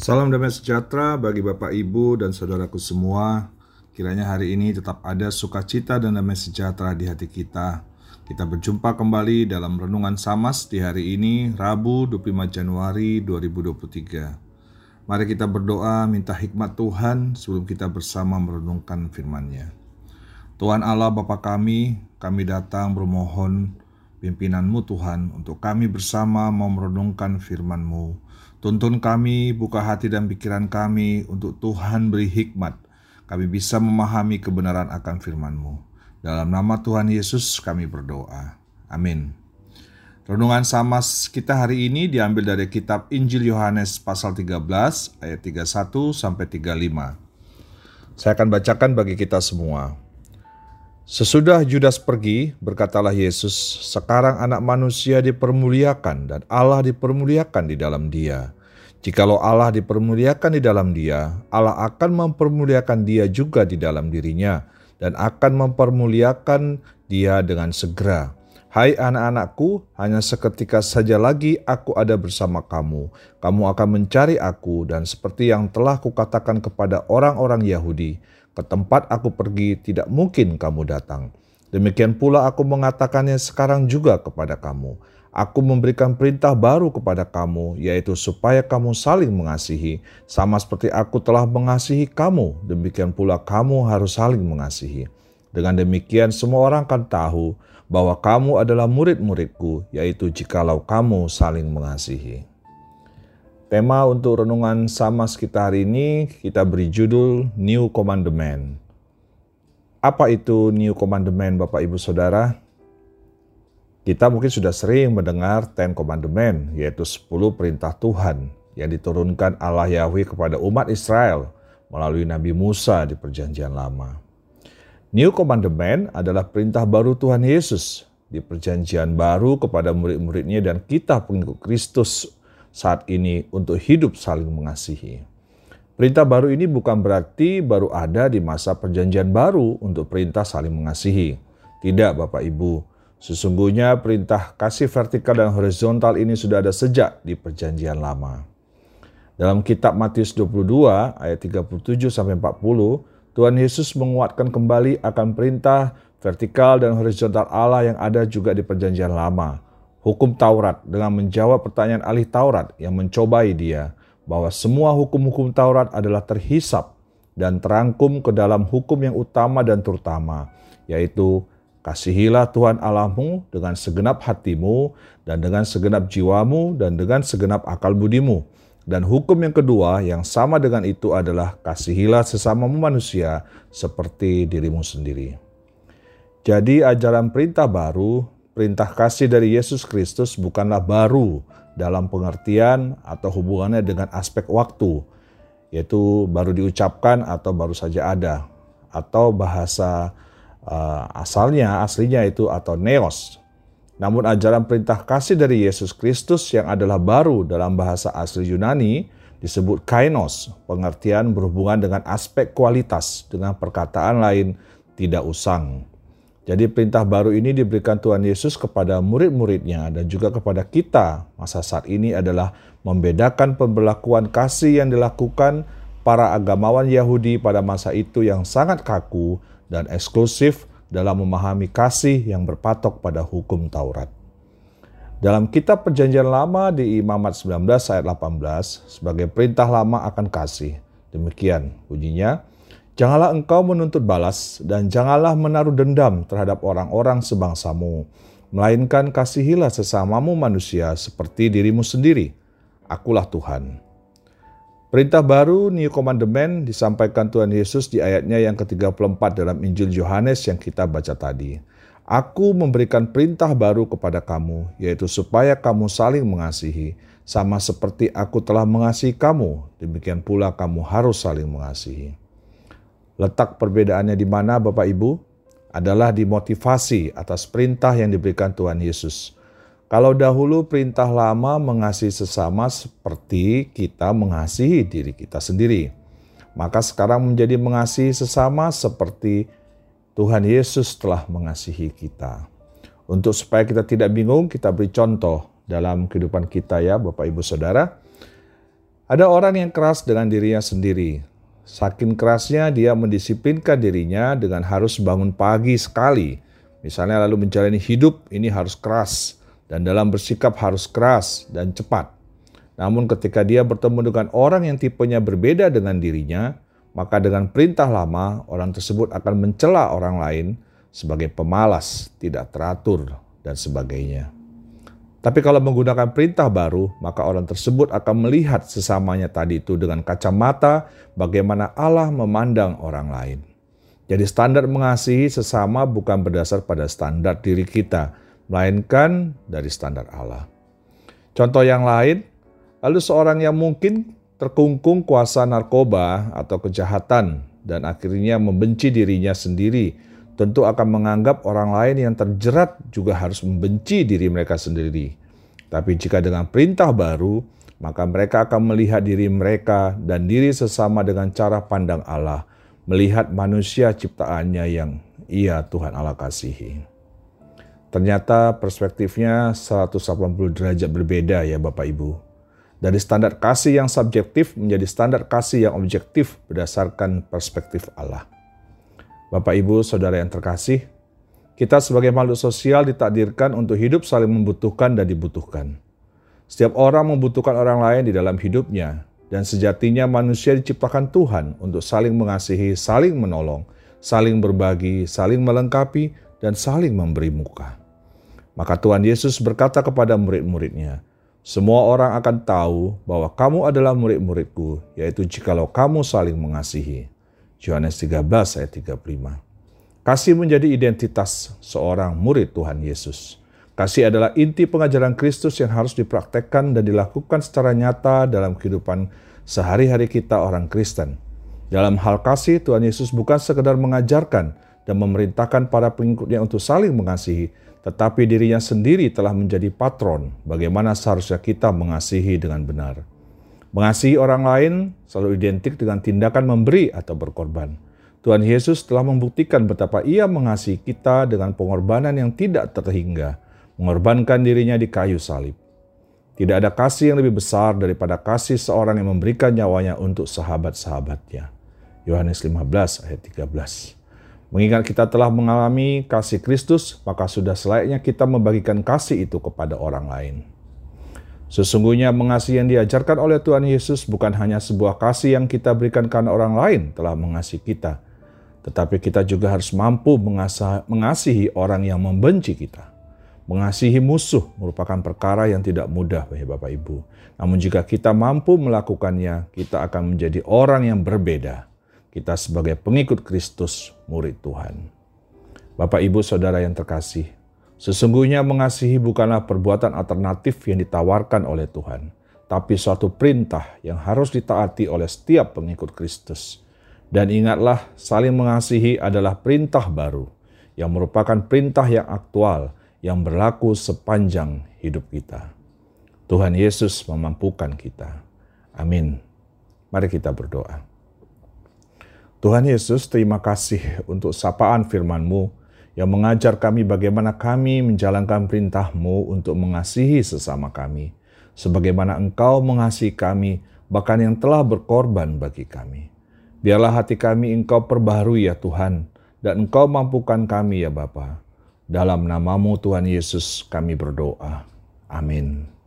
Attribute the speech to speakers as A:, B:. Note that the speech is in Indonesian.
A: Salam damai sejahtera bagi Bapak Ibu dan saudaraku semua. Kiranya hari ini tetap ada sukacita dan damai sejahtera di hati kita. Kita berjumpa kembali dalam Renungan Samas di hari ini, Rabu 25 Januari 2023. Mari kita berdoa minta hikmat Tuhan sebelum kita bersama merenungkan firman-Nya. Tuhan Allah Bapa kami, kami datang bermohon pimpinan-Mu Tuhan untuk kami bersama mau merenungkan firman-Mu Tuntun kami, buka hati dan pikiran kami untuk Tuhan beri hikmat. Kami bisa memahami kebenaran akan firman-Mu. Dalam nama Tuhan Yesus kami berdoa. Amin. Renungan Samas kita hari ini diambil dari kitab Injil Yohanes pasal 13 ayat 31 sampai 35. Saya akan bacakan bagi kita semua. Sesudah Judas pergi, berkatalah Yesus, "Sekarang Anak Manusia dipermuliakan dan Allah dipermuliakan di dalam Dia. Jikalau Allah dipermuliakan di dalam Dia, Allah akan mempermuliakan Dia juga di dalam dirinya, dan akan mempermuliakan Dia dengan segera." Hai anak-anakku, hanya seketika saja lagi aku ada bersama kamu. Kamu akan mencari aku, dan seperti yang telah kukatakan kepada orang-orang Yahudi, ke tempat aku pergi tidak mungkin kamu datang. Demikian pula aku mengatakannya sekarang juga kepada kamu. Aku memberikan perintah baru kepada kamu, yaitu supaya kamu saling mengasihi, sama seperti aku telah mengasihi kamu. Demikian pula kamu harus saling mengasihi. Dengan demikian semua orang akan tahu bahwa kamu adalah murid-muridku, yaitu jikalau kamu saling mengasihi. Tema untuk renungan sama sekitar hari ini kita beri judul New Commandment. Apa itu New Commandment Bapak Ibu Saudara? Kita mungkin sudah sering mendengar Ten Commandment, yaitu 10 perintah Tuhan yang diturunkan Allah Yahweh kepada umat Israel melalui Nabi Musa di perjanjian lama. New Commandment adalah perintah baru Tuhan Yesus di perjanjian baru kepada murid-muridnya dan kita pengikut Kristus saat ini untuk hidup saling mengasihi. Perintah baru ini bukan berarti baru ada di masa perjanjian baru untuk perintah saling mengasihi. Tidak Bapak Ibu, sesungguhnya perintah kasih vertikal dan horizontal ini sudah ada sejak di perjanjian lama. Dalam kitab Matius 22 ayat 37 sampai 40, Tuhan Yesus menguatkan kembali akan perintah vertikal dan horizontal Allah yang ada juga di perjanjian lama hukum Taurat dengan menjawab pertanyaan ahli Taurat yang mencobai dia bahwa semua hukum-hukum Taurat adalah terhisap dan terangkum ke dalam hukum yang utama dan terutama, yaitu kasihilah Tuhan Allahmu dengan segenap hatimu dan dengan segenap jiwamu dan dengan segenap akal budimu. Dan hukum yang kedua yang sama dengan itu adalah kasihilah sesamamu manusia seperti dirimu sendiri. Jadi ajaran perintah baru perintah kasih dari Yesus Kristus bukanlah baru dalam pengertian atau hubungannya dengan aspek waktu, yaitu baru diucapkan atau baru saja ada, atau bahasa uh, asalnya, aslinya itu atau neos. Namun ajaran perintah kasih dari Yesus Kristus yang adalah baru dalam bahasa asli Yunani disebut kainos, pengertian berhubungan dengan aspek kualitas dengan perkataan lain tidak usang. Jadi perintah baru ini diberikan Tuhan Yesus kepada murid-muridnya dan juga kepada kita masa saat ini adalah membedakan pemberlakuan kasih yang dilakukan para agamawan Yahudi pada masa itu yang sangat kaku dan eksklusif dalam memahami kasih yang berpatok pada hukum Taurat. Dalam kitab perjanjian lama di Imamat 19 ayat 18 sebagai perintah lama akan kasih. Demikian bunyinya, Janganlah engkau menuntut balas dan janganlah menaruh dendam terhadap orang-orang sebangsamu, melainkan kasihilah sesamamu manusia seperti dirimu sendiri. Akulah Tuhan. Perintah baru New Commandment disampaikan Tuhan Yesus di ayatnya yang ke-34 dalam Injil Yohanes yang kita baca tadi. Aku memberikan perintah baru kepada kamu, yaitu supaya kamu saling mengasihi, sama seperti aku telah mengasihi kamu, demikian pula kamu harus saling mengasihi. Letak perbedaannya di mana Bapak Ibu? Adalah di motivasi atas perintah yang diberikan Tuhan Yesus. Kalau dahulu perintah lama mengasihi sesama seperti kita mengasihi diri kita sendiri. Maka sekarang menjadi mengasihi sesama seperti Tuhan Yesus telah mengasihi kita. Untuk supaya kita tidak bingung, kita beri contoh dalam kehidupan kita ya Bapak Ibu Saudara. Ada orang yang keras dengan dirinya sendiri. Saking kerasnya dia mendisiplinkan dirinya dengan harus bangun pagi sekali. Misalnya lalu menjalani hidup ini harus keras dan dalam bersikap harus keras dan cepat. Namun ketika dia bertemu dengan orang yang tipenya berbeda dengan dirinya, maka dengan perintah lama orang tersebut akan mencela orang lain sebagai pemalas, tidak teratur, dan sebagainya. Tapi kalau menggunakan perintah baru, maka orang tersebut akan melihat sesamanya tadi itu dengan kacamata bagaimana Allah memandang orang lain. Jadi standar mengasihi sesama bukan berdasar pada standar diri kita, melainkan dari standar Allah. Contoh yang lain, lalu seorang yang mungkin terkungkung kuasa narkoba atau kejahatan dan akhirnya membenci dirinya sendiri tentu akan menganggap orang lain yang terjerat juga harus membenci diri mereka sendiri. Tapi jika dengan perintah baru, maka mereka akan melihat diri mereka dan diri sesama dengan cara pandang Allah, melihat manusia ciptaannya yang ia Tuhan Allah kasihi. Ternyata perspektifnya 180 derajat berbeda ya Bapak Ibu. Dari standar kasih yang subjektif menjadi standar kasih yang objektif berdasarkan perspektif Allah. Bapak, Ibu, Saudara yang terkasih, kita sebagai makhluk sosial ditakdirkan untuk hidup saling membutuhkan dan dibutuhkan. Setiap orang membutuhkan orang lain di dalam hidupnya, dan sejatinya manusia diciptakan Tuhan untuk saling mengasihi, saling menolong, saling berbagi, saling melengkapi, dan saling memberi muka. Maka Tuhan Yesus berkata kepada murid-muridnya, semua orang akan tahu bahwa kamu adalah murid-muridku, yaitu jikalau kamu saling mengasihi. Yohanes 13 ayat 35. Kasih menjadi identitas seorang murid Tuhan Yesus. Kasih adalah inti pengajaran Kristus yang harus dipraktekkan dan dilakukan secara nyata dalam kehidupan sehari-hari kita orang Kristen. Dalam hal kasih, Tuhan Yesus bukan sekedar mengajarkan dan memerintahkan para pengikutnya untuk saling mengasihi, tetapi dirinya sendiri telah menjadi patron bagaimana seharusnya kita mengasihi dengan benar. Mengasihi orang lain selalu identik dengan tindakan memberi atau berkorban. Tuhan Yesus telah membuktikan betapa ia mengasihi kita dengan pengorbanan yang tidak terhingga, mengorbankan dirinya di kayu salib. Tidak ada kasih yang lebih besar daripada kasih seorang yang memberikan nyawanya untuk sahabat-sahabatnya. Yohanes 15 ayat 13. Mengingat kita telah mengalami kasih Kristus, maka sudah selayaknya kita membagikan kasih itu kepada orang lain. Sesungguhnya mengasihi yang diajarkan oleh Tuhan Yesus bukan hanya sebuah kasih yang kita berikan karena orang lain telah mengasihi kita, tetapi kita juga harus mampu mengasihi orang yang membenci kita. Mengasihi musuh merupakan perkara yang tidak mudah bagi Bapak Ibu. Namun jika kita mampu melakukannya, kita akan menjadi orang yang berbeda. Kita sebagai pengikut Kristus, murid Tuhan. Bapak Ibu Saudara yang terkasih, Sesungguhnya mengasihi bukanlah perbuatan alternatif yang ditawarkan oleh Tuhan, tapi suatu perintah yang harus ditaati oleh setiap pengikut Kristus. Dan ingatlah, saling mengasihi adalah perintah baru, yang merupakan perintah yang aktual, yang berlaku sepanjang hidup kita. Tuhan Yesus memampukan kita. Amin. Mari kita berdoa. Tuhan Yesus, terima kasih untuk sapaan firman-Mu yang mengajar kami bagaimana kami menjalankan perintah-Mu untuk mengasihi sesama kami, sebagaimana Engkau mengasihi kami, bahkan yang telah berkorban bagi kami. Biarlah hati kami Engkau perbaharui ya Tuhan, dan Engkau mampukan kami ya Bapa. Dalam namamu Tuhan Yesus kami berdoa. Amin.